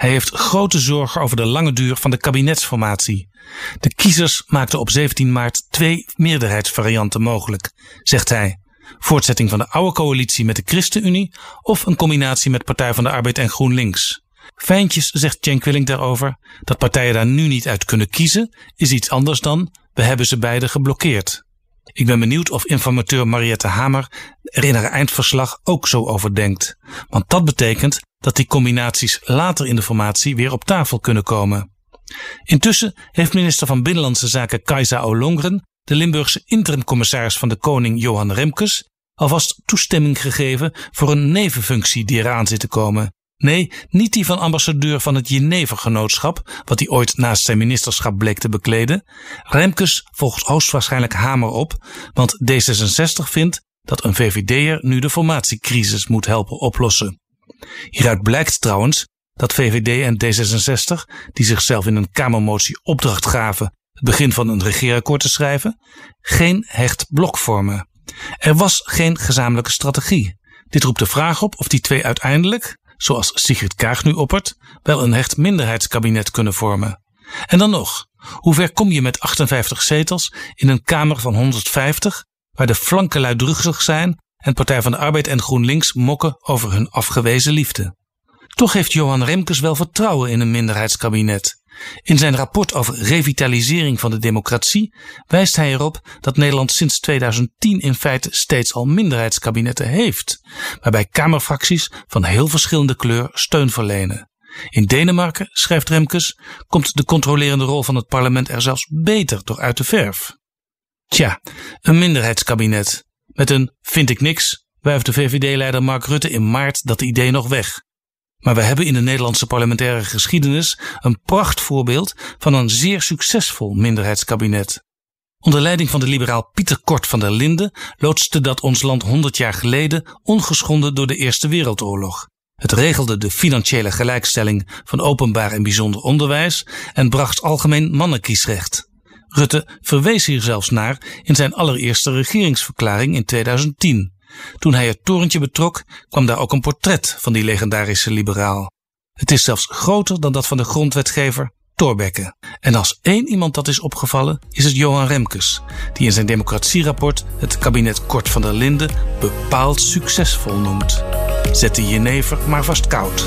Hij heeft grote zorgen over de lange duur van de kabinetsformatie. De kiezers maakten op 17 maart twee meerderheidsvarianten mogelijk, zegt hij. Voortzetting van de oude coalitie met de ChristenUnie of een combinatie met Partij van de Arbeid en GroenLinks. Fijntjes zegt Cenk Willink daarover dat partijen daar nu niet uit kunnen kiezen, is iets anders dan we hebben ze beide geblokkeerd. Ik ben benieuwd of informateur Mariette Hamer er in haar eindverslag ook zo over denkt. Want dat betekent dat die combinaties later in de formatie weer op tafel kunnen komen. Intussen heeft minister van Binnenlandse Zaken Kajsa Olongren de Limburgse interimcommissaris van de Koning Johan Remkes alvast toestemming gegeven voor een nevenfunctie die eraan zit te komen. Nee, niet die van ambassadeur van het Genevergenootschap, wat hij ooit naast zijn ministerschap bleek te bekleden. Remkes volgt hoogstwaarschijnlijk Hamer op, want D66 vindt dat een VVD'er nu de formatiecrisis moet helpen oplossen. Hieruit blijkt trouwens dat VVD en D66, die zichzelf in een Kamermotie opdracht gaven het begin van een regeerakkoord te schrijven, geen hecht blok vormen. Er was geen gezamenlijke strategie. Dit roept de vraag op of die twee uiteindelijk, zoals Sigrid Kaag nu oppert, wel een hecht minderheidskabinet kunnen vormen. En dan nog, hoe ver kom je met 58 zetels in een Kamer van 150, waar de flanken luidruchtig zijn en Partij van de Arbeid en GroenLinks mokken over hun afgewezen liefde? Toch heeft Johan Remkes wel vertrouwen in een minderheidskabinet. In zijn rapport over revitalisering van de democratie wijst hij erop dat Nederland sinds 2010 in feite steeds al minderheidskabinetten heeft, waarbij kamerfracties van heel verschillende kleur steun verlenen. In Denemarken, schrijft Remkes, komt de controlerende rol van het parlement er zelfs beter door uit de verf. Tja, een minderheidskabinet. Met een vind ik niks wuift de VVD-leider Mark Rutte in maart dat idee nog weg. Maar we hebben in de Nederlandse parlementaire geschiedenis een prachtvoorbeeld van een zeer succesvol minderheidskabinet. Onder leiding van de liberaal Pieter Kort van der Linden loodste dat ons land 100 jaar geleden ongeschonden door de Eerste Wereldoorlog. Het regelde de financiële gelijkstelling van openbaar en bijzonder onderwijs en bracht algemeen mannenkiesrecht. Rutte verwees hier zelfs naar in zijn allereerste regeringsverklaring in 2010. Toen hij het torentje betrok, kwam daar ook een portret van die legendarische liberaal. Het is zelfs groter dan dat van de grondwetgever Thorbecke. En als één iemand dat is opgevallen, is het Johan Remkes, die in zijn democratierapport het kabinet Kort van der Linden bepaald succesvol noemt. Zet de jenever maar vast koud.